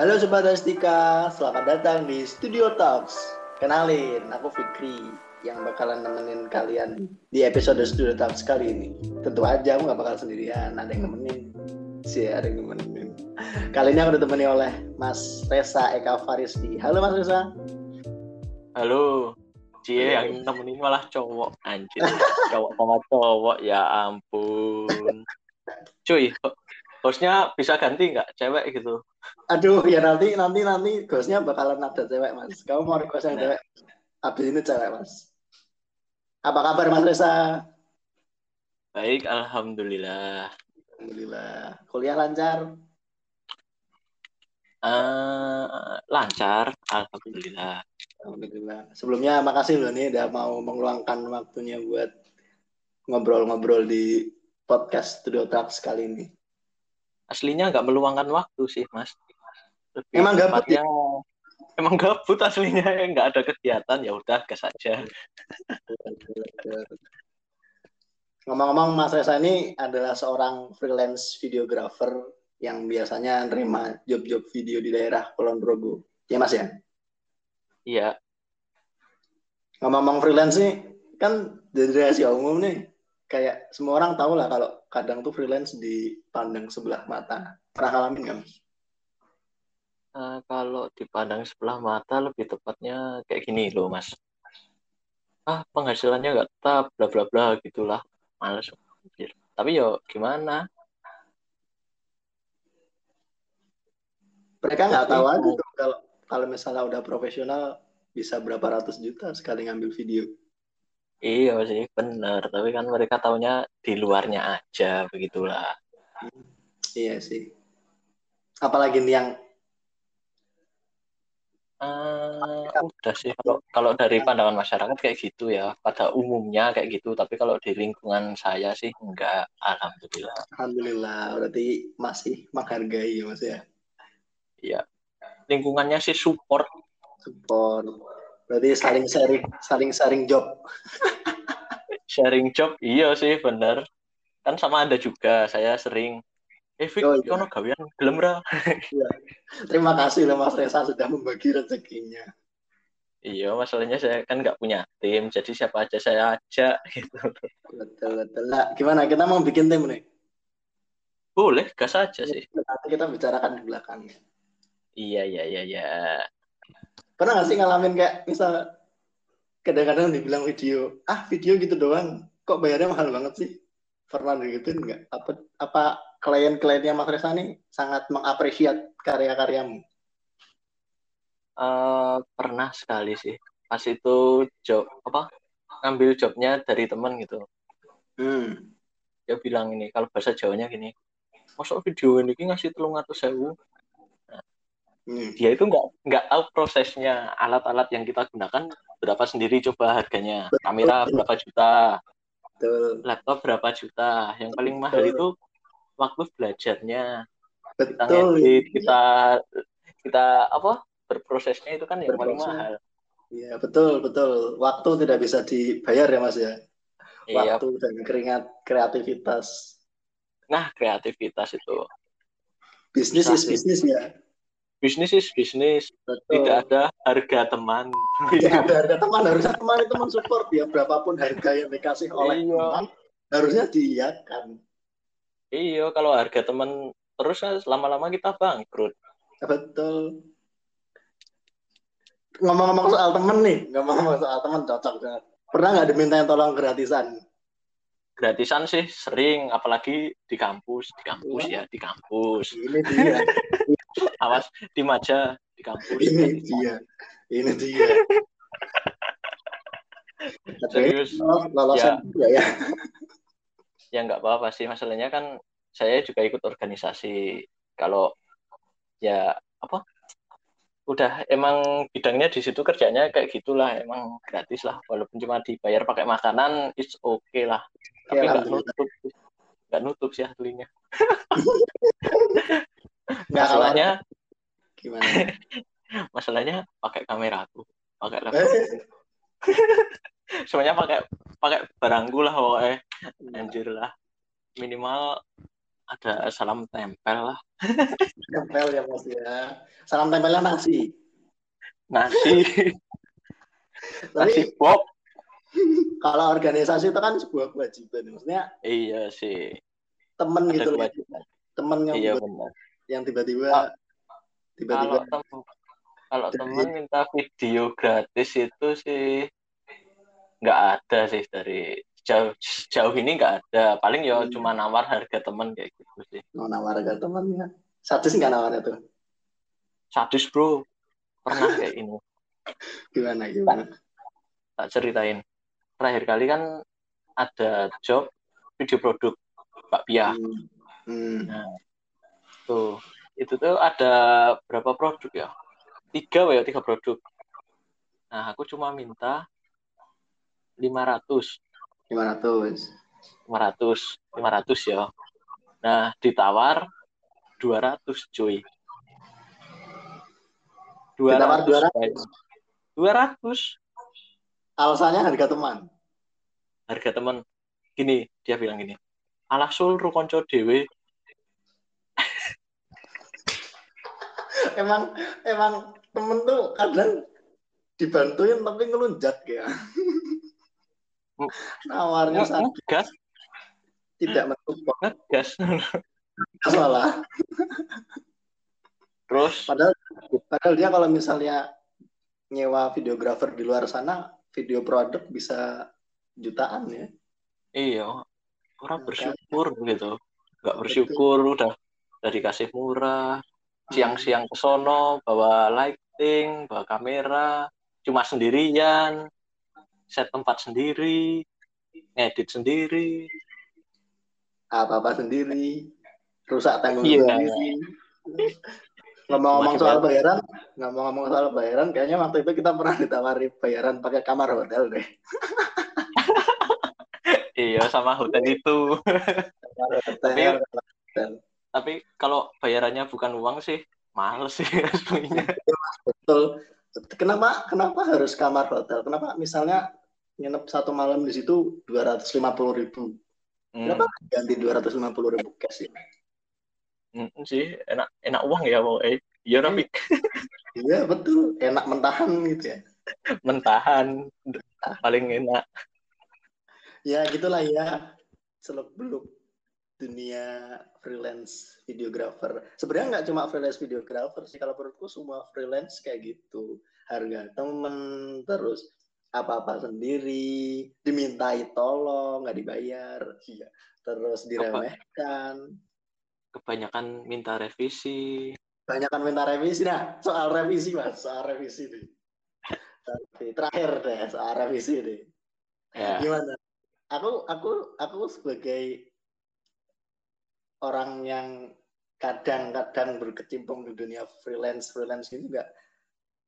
Halo Sobat Astika, selamat datang di Studio Talks. Kenalin, aku Fikri yang bakalan nemenin kalian di episode Studio Talks kali ini. Tentu aja aku gak bakal sendirian, ada yang nemenin. Si ada yang nemenin. Kali ini aku ditemani oleh Mas Reza Eka Faristi. Halo Mas Reza. Halo. Cie yang nemenin malah cowok anjir. Cowok sama cowok ya ampun. Cuy, hostnya bisa ganti nggak cewek gitu? Aduh, ya nanti nanti nanti ghostnya bakalan ada cewek mas. Kamu mau request yang cewek? Abis ini cewek mas. Apa kabar mas Reza? Baik, alhamdulillah. Alhamdulillah. Kuliah lancar? Uh, lancar, alhamdulillah. Alhamdulillah. Sebelumnya makasih loh nih udah mau meluangkan waktunya buat ngobrol-ngobrol di podcast Studio Talks kali ini. Aslinya nggak meluangkan waktu sih, Mas. Lebih emang gabut ya? Emang gabut aslinya, nggak ada kegiatan, ya udah gas aja. Ngomong-ngomong, Mas Reza ini adalah seorang freelance videographer yang biasanya nerima job-job video di daerah Kulon Progo. Ya Mas ya? Iya. Ngomong-ngomong freelance nih, kan dari rahasia umum nih, kayak semua orang tahu lah kalau kadang tuh freelance dipandang sebelah mata. Pernah ngalamin nggak Mas? Uh, kalau dipandang sebelah mata lebih tepatnya kayak gini loh Mas. Ah penghasilannya nggak tetap, bla bla bla gitulah, males. Tapi yo gimana? Mereka nggak tahu aja tuh kalau kalau misalnya udah profesional bisa berapa ratus juta sekali ngambil video. Iya sih, benar. Tapi kan mereka taunya di luarnya aja, begitulah. Iya sih. Apalagi nih yang Uh, udah sih. Kalau kalau dari pandangan masyarakat kayak gitu ya. Pada umumnya kayak gitu. Tapi kalau di lingkungan saya sih enggak. Alhamdulillah. Alhamdulillah. Berarti masih menghargai ya mas ya? Iya. Lingkungannya sih support. Support berarti saling sharing saling sharing job. Sharing job iya sih bener. Kan sama anda juga saya sering eh Fik, oh, iya. kono gawean gelem ra? Iya. terima kasih loh Mas Reza sudah membagi rezekinya. Iya masalahnya saya kan nggak punya tim jadi siapa aja saya ajak gitu. Betul betul. Lah gimana? Kita mau bikin tim nih? Boleh gas aja sih. nanti kita bicarakan di belakangnya. Iya iya iya iya pernah nggak sih ngalamin kayak misal kadang-kadang dibilang video ah video gitu doang kok bayarnya mahal banget sih? Pernah gitu nggak? Apa apa klien-kliennya Mas Reza nih sangat mengapresiat karya-karyamu? Uh, pernah sekali sih. Pas itu job apa ngambil jobnya dari teman gitu. Hmm. dia bilang ini kalau bahasa Jawanya gini masuk video ini ngasih telung atau sewu Hmm. Dia itu nggak nggak tahu prosesnya alat-alat yang kita gunakan berapa sendiri coba harganya. Betul. Kamera berapa juta, Betul. laptop berapa juta. Yang paling Betul. mahal itu waktu belajarnya. Betul. Kita ngedit, kita kita apa berprosesnya itu kan yang paling mahal. Iya betul betul. Waktu tidak bisa dibayar ya mas ya. Iya. Waktu dan keringat kreativitas. Nah kreativitas itu. Bisnis is bisnis ya bisnis is bisnis. Betul. tidak ada harga teman. Tidak ada harga teman. Harusnya teman itu mensupport ya berapapun harga yang dikasih oleh iya. teman harusnya diiakan iya kalau harga teman terus lama-lama kita bangkrut. Betul. Ngomong-ngomong soal temen nih. Ngomong-ngomong soal teman cocok banget. Pernah nggak diminta tolong gratisan? Gratisan sih sering. Apalagi di kampus. Di kampus ya di kampus. Ini dia awas di maja di kampus. Ini dia. Ini dia. Serius? Lolosan ya. ya. Ya nggak apa-apa sih. Masalahnya kan saya juga ikut organisasi. Kalau ya apa? Udah emang bidangnya di situ kerjanya kayak gitulah. Emang gratis lah. Walaupun cuma dibayar pakai makanan it's okay lah. Tapi nggak nutup. Nggak nutup sih aslinya masalahnya gimana masalahnya pakai kamera aku pakai laptop eh. semuanya pakai pakai barangku lah pokoknya. Anjir lah. Minimal ada salam tempel lah. Tempel ya mas ya. Salam tempelnya nasi. Nasi. Nasi pop. kalau organisasi itu kan sebuah kewajiban maksudnya iya sih. temen ada gitu loh temen yang iya, tiba, yang tiba-tiba tiba-tiba kalau, tem kalau temen minta video gratis itu sih nggak ada sih dari jauh jauh ini nggak ada. Paling ya hmm. cuma nawar harga temen kayak gitu sih. Oh, nawar harga temen ya. Sadis nggak nawarnya tuh? Sadis bro. Pernah kayak ini gimana gimana? Tak, tak ceritain. Terakhir kali kan ada job video produk Pak Pia hmm. Hmm. nah tuh itu tuh ada berapa produk ya tiga ya tiga produk nah aku cuma minta 500 500. 500, 500 ya. Nah, ditawar 200, cuy. 200. Ditawar 200. 200. Alasannya harga teman. Harga teman. Gini, dia bilang gini. Alasul rukonco dewe. Emang emang temen tuh kadang dibantuin tapi ngelunjak ya. nawarnya sakit. Gas tidak mensupport. Gas salah terus? Padahal padahal dia kalau misalnya nyewa videografer di luar sana video produk bisa jutaan ya. Iya. Orang bersyukur gitu. Nggak bersyukur Betul. udah udah dikasih murah siang-siang ke sono bawa lighting bawa kamera cuma sendirian set tempat sendiri, ngedit sendiri, apa-apa sendiri, rusak tanggung yeah. sendiri. Ngomong-ngomong soal bayaran, ngomong-ngomong soal bayaran, kayaknya waktu itu kita pernah ditawari bayaran pakai kamar hotel deh. iya, sama hotel itu. hotel, tapi, tapi kalau bayarannya bukan uang sih, mahal sih sebenarnya. Betul. Kenapa kenapa harus kamar hotel? Kenapa misalnya nginep satu malam di situ dua ratus lima puluh ribu. Hmm. Kenapa ganti dua ratus lima puluh ribu cash ya? Hmm, sih enak enak uang ya mau eh iya tapi iya betul enak mentahan gitu ya mentahan paling enak ya gitulah ya seluk beluk dunia freelance videographer sebenarnya nggak cuma freelance videographer sih kalau menurutku semua freelance kayak gitu harga temen terus apa-apa sendiri, dimintai tolong, nggak dibayar, iya. terus diremehkan. Kebanyakan minta revisi. Kebanyakan minta revisi. Nah, soal revisi mas, soal revisi nih. Terakhir deh, soal revisi nih. Ya. Gimana? Aku, aku, aku sebagai orang yang kadang-kadang berkecimpung di dunia freelance freelance ini juga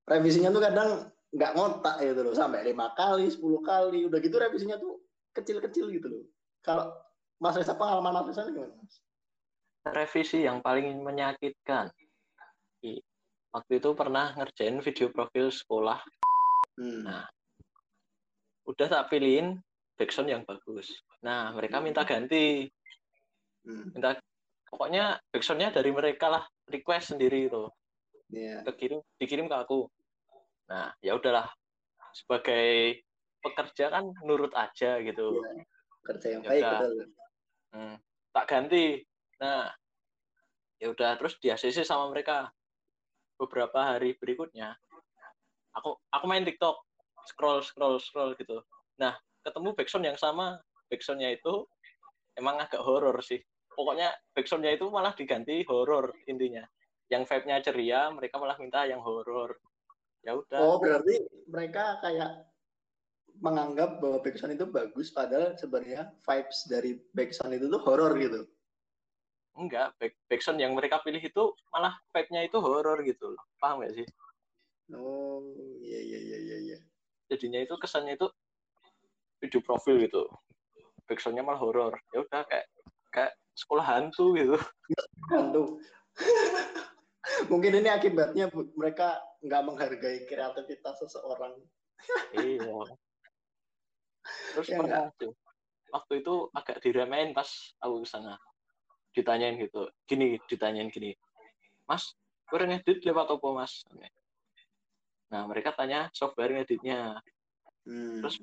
revisinya tuh kadang nggak ngotak gitu loh sampai lima kali sepuluh kali udah gitu revisinya tuh kecil-kecil gitu loh kalau Mas Reza pengalaman Mas Reza gimana Mas? Revisi yang paling menyakitkan waktu itu pernah ngerjain video profil sekolah hmm. nah udah tak pilihin backsound yang bagus nah mereka hmm. minta ganti hmm. minta pokoknya backsoundnya dari mereka lah request sendiri itu yeah. dikirim dikirim ke aku Nah, ya udahlah. Sebagai pekerja kan nurut aja gitu. Ya, kerja yang baik betul. Hmm, tak ganti. Nah, ya udah terus di ACC sama mereka. Beberapa hari berikutnya aku aku main TikTok, scroll scroll scroll gitu. Nah, ketemu backsound yang sama. Backsoundnya itu emang agak horor sih. Pokoknya backsoundnya itu malah diganti horor intinya. Yang vibe-nya ceria, mereka malah minta yang horor ya udah. Oh berarti mereka kayak menganggap bahwa backsound itu bagus padahal sebenarnya vibes dari backsound itu tuh horor gitu. Enggak back backsound yang mereka pilih itu malah vibe-nya itu horor gitu loh. Paham gak sih? Oh iya iya iya iya iya. Jadinya itu kesannya itu video profil gitu. Backsoundnya malah horor ya udah kayak kayak sekolah hantu gitu. Hantu mungkin ini akibatnya mereka nggak menghargai kreativitas seseorang. Iya. Terus ya pernah tuh waktu itu agak diremehin pas aku ke sana. Ditanyain gitu gini ditanyain gini mas gue ngedit lewat apa mas? Nah mereka tanya software ngeditnya. Hmm. terus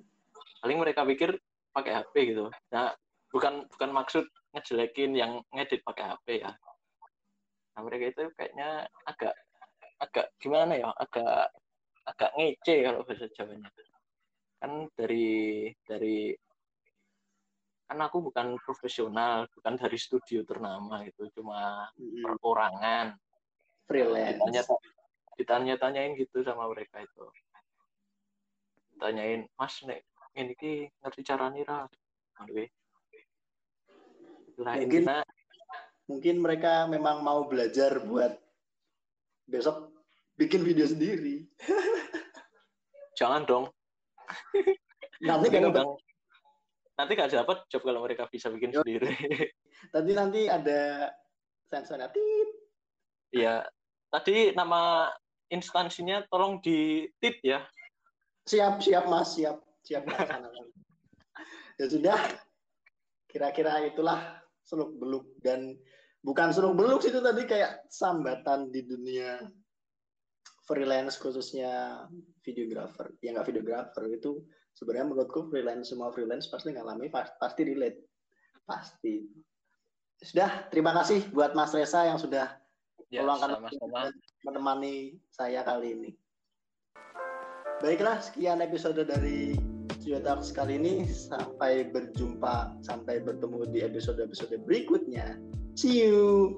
paling mereka pikir pakai HP gitu. Nah bukan bukan maksud ngejelekin yang ngedit pakai HP ya nah mereka itu kayaknya agak agak gimana ya agak agak ngece kalau bahasa Jawanya kan dari dari kan aku bukan profesional, bukan dari studio ternama itu, cuma hmm. perorangan. Freelance. Ditanya, ditanya-tanyain gitu sama mereka itu. Tanyain, Mas, nek ini ki ngerti cara nira. Mungkin, mungkin mereka memang mau belajar buat besok bikin video sendiri. Jangan dong. Nanti kamu bang, nanti gak dapat job kalau mereka bisa bikin Yo. sendiri. Tadi nanti ada sensornya tit. Iya. Tadi nama instansinya tolong di tit ya. Siap, siap Mas, siap, siap ya sudah. Kira-kira itulah seluk beluk dan bukan seluk beluk itu tadi kayak sambatan di dunia freelance khususnya videographer. Ya nggak videographer itu sebenarnya menurutku freelance semua freelance pasti ngalami pasti relate. Pasti. Sudah terima kasih buat Mas Reza yang sudah ya, meluangkan menemani saya kali ini. Baiklah sekian episode dari Talks kali ini sampai berjumpa sampai bertemu di episode-episode berikutnya. See you